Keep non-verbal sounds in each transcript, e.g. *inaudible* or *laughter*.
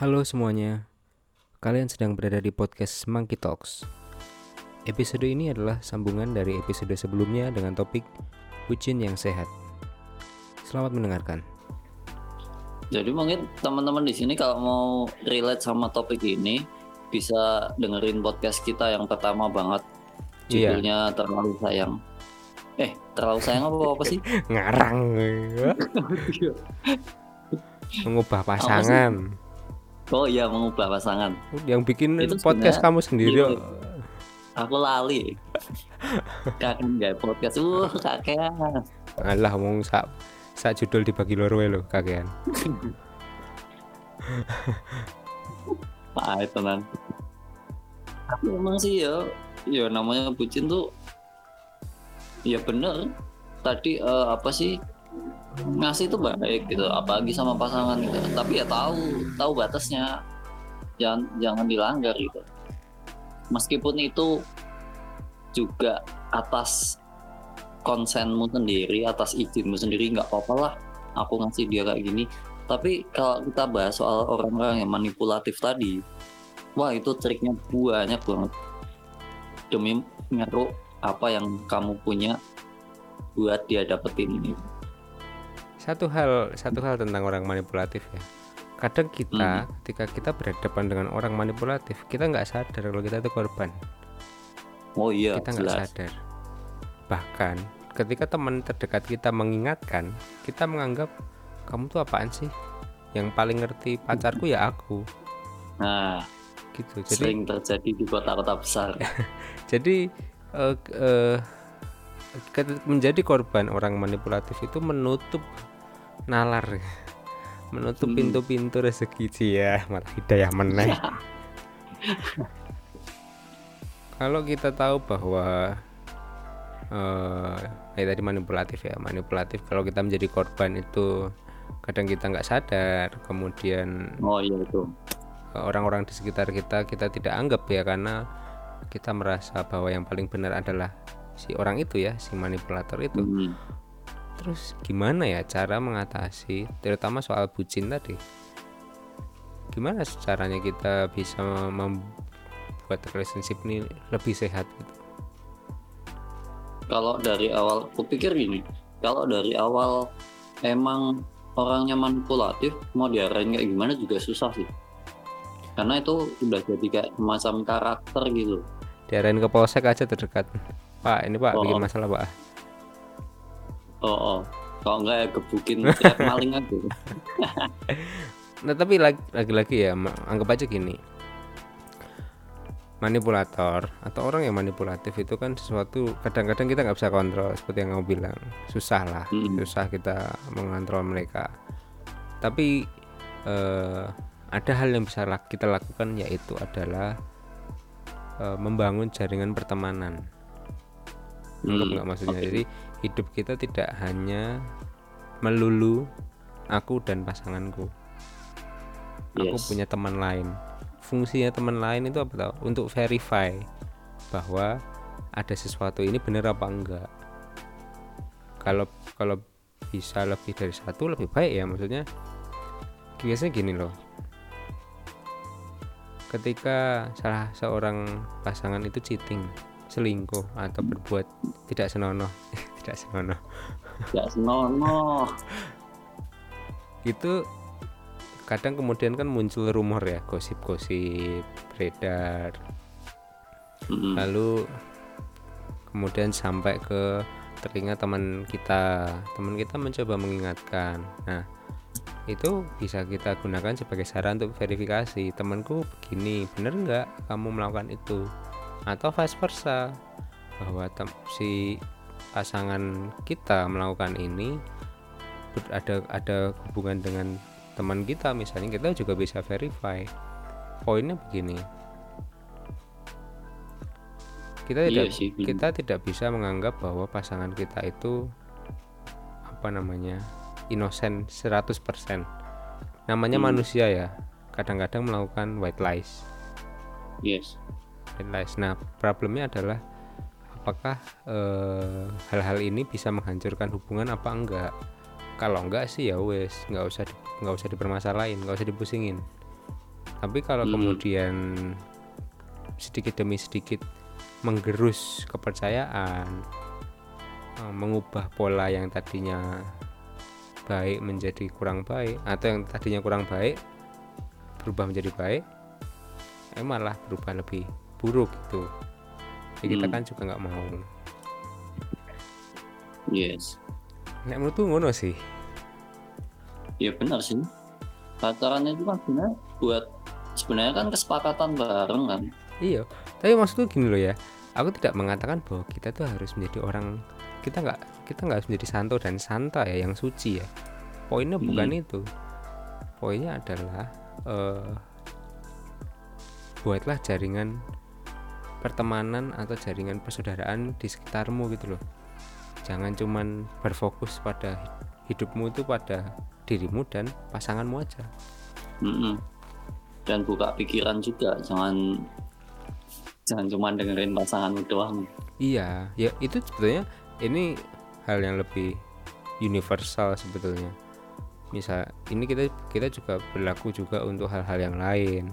Halo semuanya, kalian sedang berada di podcast Monkey Talks. Episode ini adalah sambungan dari episode sebelumnya dengan topik bucin yang sehat. Selamat mendengarkan. Jadi mungkin teman-teman di sini kalau mau relate sama topik ini bisa dengerin podcast kita yang pertama banget. Iya. Judulnya terlalu sayang. Eh, terlalu sayang apa apa sih? *laughs* Ngarang, *laughs* mengubah pasangan. Oh iya, mengubah pasangan. Yang bikin Itu podcast kamu sendiri. Aku lali. Kakek nggak podcast. Uh, kakek. Alah, ngomong sak sak judul dibagi loro lo kakean. *laughs* Ah, tenan. Tapi emang sih ya, ya namanya bucin tuh ya bener. Tadi eh, apa sih ngasih itu baik gitu, apalagi sama pasangan gitu. Tapi ya tahu, tahu batasnya. Jangan jangan dilanggar gitu. Meskipun itu juga atas konsenmu sendiri, atas izinmu sendiri nggak apa-apa lah. Aku ngasih dia kayak gini, tapi kalau kita bahas soal orang-orang yang manipulatif tadi, wah itu triknya banyak banget. Demi ngeruk apa yang kamu punya buat dia dapetin ini. Satu hal, satu hal tentang orang manipulatif ya. Kadang kita, ketika kita berhadapan dengan orang manipulatif, kita nggak sadar kalau kita itu korban. Oh iya, kita nggak sadar. Bahkan ketika teman terdekat kita mengingatkan, kita menganggap kamu tuh apaan sih? Yang paling ngerti pacarku ya aku, Nah, gitu. Jadi sering terjadi di kota-kota besar. *laughs* jadi eh, ket- menjadi korban orang manipulatif itu menutup nalar, *laughs* menutup Hmm. pintu-pintu rezeki sih ya, malah hidayah meneh. *laughs* Kalau kita tahu bahwa eh kayak tadi manipulatif ya, manipulatif kalau kita menjadi korban itu kadang kita nggak sadar, kemudian Oh iya itu. orang-orang di sekitar kita kita tidak anggap ya karena kita merasa bahwa yang paling benar adalah si orang itu ya, si manipulator itu. Hmm. Terus gimana ya cara mengatasi terutama soal bucin tadi? Gimana caranya kita bisa membuat relationship ini lebih sehat gitu? Kalau dari awal, aku pikir gini, kalau dari awal emang orangnya manipulatif, mau diarahin kayak gimana juga susah sih. Karena itu udah jadi kayak semacam karakter gitu. Diarahin ke polsek aja terdekat. Pak, ini Pak Oh. bikin masalah Pak. Oh, oh. kalau enggak ya gebukin *laughs* maling aja. *laughs* Nah tapi lag- lagi-lagi ya anggap aja gini manipulator atau orang yang manipulatif itu kan sesuatu kadang-kadang kita nggak bisa kontrol seperti yang kamu bilang susah lah Mm. susah kita mengontrol mereka tapi eh, ada hal yang bisa kita lakukan yaitu adalah eh, membangun jaringan pertemanan Hmm, nggak maksudnya oke. jadi hidup kita tidak hanya melulu aku dan pasanganku. Aku Yes. punya teman lain. Fungsinya teman lain itu apa tau? Untuk verify bahwa ada sesuatu ini benar apa enggak. Kalau kalau bisa lebih dari satu lebih baik ya maksudnya. Biasanya gini loh. Ketika salah seorang pasangan itu cheating selingkuh atau berbuat tidak senonoh tidak senonoh Ya senonoh. itu kadang kemudian kan muncul rumor ya gosip-gosip beredar. Mm-mm. lalu kemudian sampai ke telinga teman kita. Teman kita mencoba mengingatkan. Nah itu bisa kita gunakan sebagai saran untuk verifikasi. Temanku begini bener nggak kamu melakukan itu? Atau vice versa bahwa tem- si pasangan kita melakukan ini ada ada hubungan dengan teman kita misalnya kita juga bisa verify poinnya begini kita Iya tidak sih. kita tidak bisa menganggap bahwa pasangan kita itu apa namanya inosen 100% namanya Hmm. manusia ya kadang-kadang melakukan white lies Yes. white lies nah problemnya adalah apakah eh, hal-hal ini bisa menghancurkan hubungan apa enggak? Kalau enggak sih ya wes nggak usah di- nggak usah dipermasalahin nggak usah dipusingin. Tapi kalau Hmm. kemudian sedikit demi sedikit menggerus kepercayaan eh, mengubah pola yang tadinya baik menjadi kurang baik atau yang tadinya kurang baik berubah menjadi baik eh malah berubah lebih buruk gitu ya kita Hmm. kan juga nggak mau yes nek menurutku ngono sih ya benar sih pacaran itu kan sebenarnya buat sebenarnya kan kesepakatan bareng kan Iya, tapi maksudku gini loh ya. Aku tidak mengatakan bahwa kita tuh harus menjadi orang kita nggak kita nggak harus menjadi santo dan santa ya yang suci ya. Poinnya bukan itu. Poinnya adalah eh, buatlah jaringan pertemanan atau jaringan persaudaraan di sekitarmu gitu loh. Jangan cuman berfokus pada hidupmu itu pada dirimu dan pasanganmu aja. Mm-mm. dan buka pikiran juga jangan jangan cuma dengerin pasangan doang Iya, ya itu sebetulnya ini hal yang lebih universal sebetulnya. Misal ini kita kita juga berlaku juga untuk hal-hal yang lain.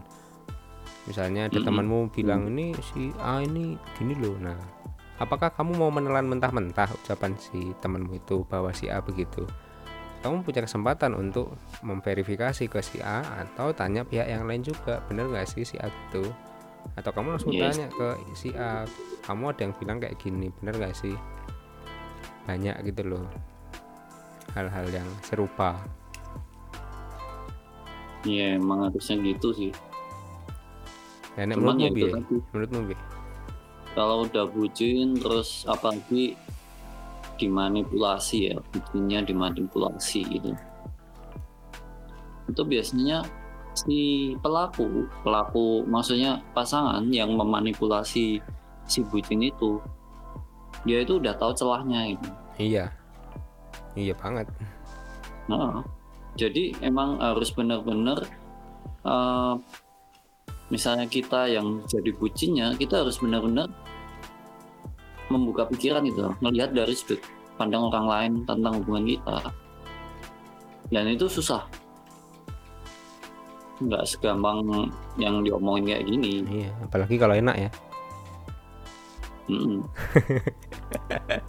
Misalnya ada Mm-mm. temanmu bilang ini si A ini gini loh. Nah, apakah kamu mau menelan mentah-mentah ucapan si temanmu itu bahwa si A begitu? Kamu punya kesempatan untuk memverifikasi ke si A atau tanya pihak yang lain juga, bener nggak sih si A itu? Atau kamu langsung Yes. tanya ke si A, kamu ada yang bilang kayak gini bener gak sih banyak gitu loh hal-hal yang serupa ya emang harusnya gitu sih ya nek cuman menurutmu ya tadi. Menurutmu kalau udah bucin terus apalagi dimanipulasi ya bucinnya dimanipulasi gitu. Itu biasanya si pelaku pelaku maksudnya pasangan yang memanipulasi si bucin itu dia itu udah tahu celahnya gitu. Iya. Iya banget. Nah, jadi emang harus benar-benar eh, misalnya kita yang jadi bucinnya, kita harus benar-benar membuka pikiran itu, melihat dari sudut pandang orang lain tentang hubungan kita. Dan itu susah. Nggak segampang yang diomongin kayak gini. iya apalagi kalau enak ya. *laughs*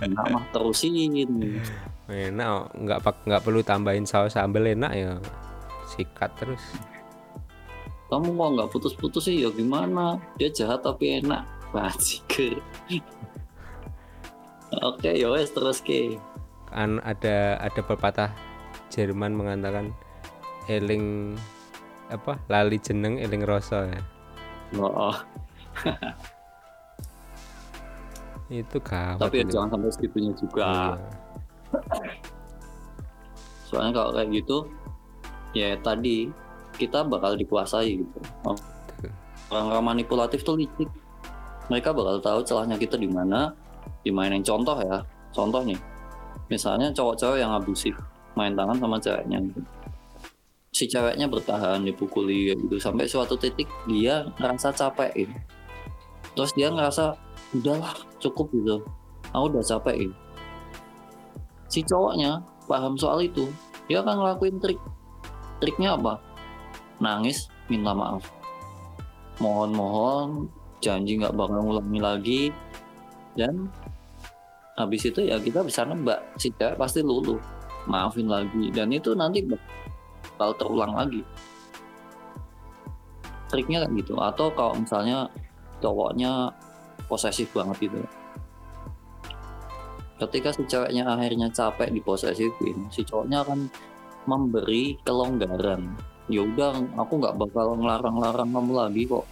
Enak mah terusin. enak nggak pak nggak perlu tambahin saus sambal enak ya sikat terus Kamu kok nggak putus-putus sih? Ya gimana? Dia jahat tapi enak. *laughs* Bajike. Oke, ya wes terus ke. kan ada ada pepatah Jerman mengatakan eling apa lali jeneng eling rasa ya Oh, oh. itu gawat tapi ya jangan sampai segitunya juga. Iya. Soalnya kalau kayak gitu, ya tadi kita bakal dikuasai gitu. Orang-orang manipulatif tuh licik. Mereka bakal tahu celahnya kita di mana, dimainin contoh ya. Contoh nih, misalnya cowok-cowok yang abusif main tangan sama ceweknya. gitu. Si ceweknya bertahan dipukuli gitu sampai suatu titik dia ngerasa capek gitu. Terus dia ngerasa udahlah cukup gitu. Aku udah capek gitu. Si cowoknya paham soal itu, dia akan ngelakuin trik. Triknya apa? Nangis, minta maaf. Mohon-mohon, janji nggak bakal ngulangi lagi. Dan habis itu ya kita bisa nebak si cewek pasti luluh, maafin lagi. Dan itu nanti bakal terulang lagi. Triknya kayak gitu. Atau kalau misalnya cowoknya posesif banget gitu ketika si ceweknya akhirnya capek diposesifin si cowoknya akan memberi kelonggaran ya udah aku nggak bakal ngelarang-larang kamu lagi kok.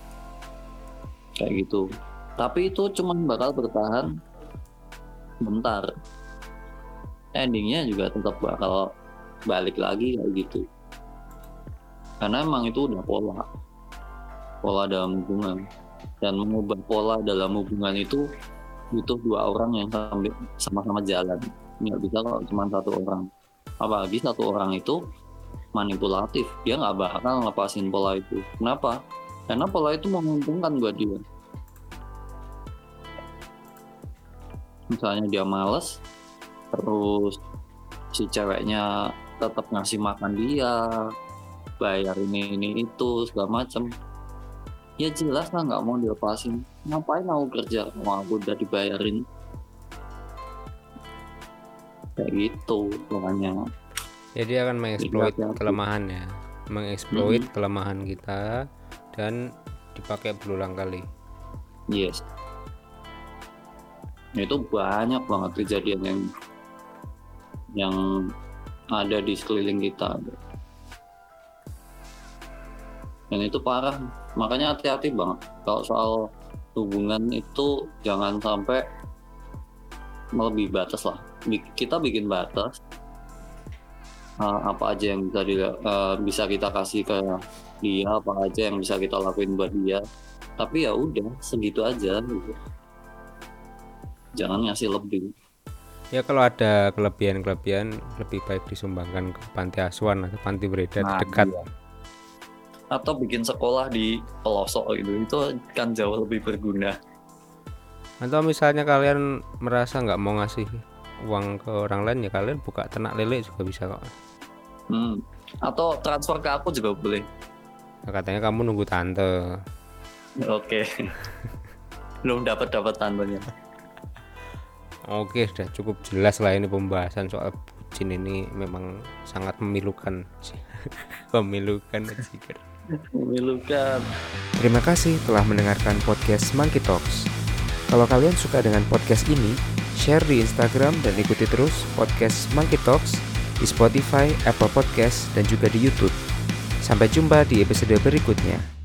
Kayak gitu. Tapi itu cuma bakal bertahan bentar. Endingnya juga tetap bakal balik lagi kayak gitu. Karena emang itu udah pola. Pola dalam hubungan. Dan mengubah pola dalam hubungan itu butuh dua orang yang sama-sama jalan. Nggak bisa kalau cuma satu orang. Apalagi satu orang itu manipulatif. Dia nggak bakal ngelepasin pola itu. Kenapa? Karena pola itu menguntungkan buat dia. Misalnya dia males terus si ceweknya tetap ngasih makan dia bayar ini ini itu segala macam ya jelas lah nggak mau dilepasin. Ngapain mau kerja? Mau aku udah dibayarin? Kayak gitu pokoknya jadi dia akan mengeksploit kelemahan ya mengeksploit Mhm. kelemahan kita dan dipakai berulang kali. Yes. Itu banyak banget kejadian yang yang ada di sekeliling kita. Dan itu parah. Makanya hati-hati banget. Kalau soal hubungan itu jangan sampai melebihi batas lah. Kita bikin batas uh, apa aja yang bisa di, uh, bisa kita kasih ke dia apa aja yang bisa kita lakuin buat dia. Tapi ya udah segitu aja gitu. jangan ngasih lebih. Ya kalau ada kelebihan-kelebihan lebih baik disumbangkan ke panti asuhan atau panti beredar Nah, dekat iya. atau bikin sekolah di pelosok gitu. Itu kan jauh lebih berguna. Atau misalnya kalian merasa nggak mau ngasih uang ke orang lain ya kalian buka ternak lele juga bisa kok. Hmm. atau transfer ke aku juga boleh. Nah, katanya kamu nunggu tante. Oke. *laughs* Belum dapat dapat tandanya oke sudah cukup jelas lah ini pembahasan soal bucin ini memang sangat memilukan *laughs* memilukan jika memilukan. Terima kasih telah mendengarkan podcast Monkey Talks. Kalau kalian suka dengan podcast ini, share di Instagram dan ikuti terus podcast Monkey Talks di Spotify, Apple Podcast, dan juga di YouTube. Sampai jumpa di episode berikutnya.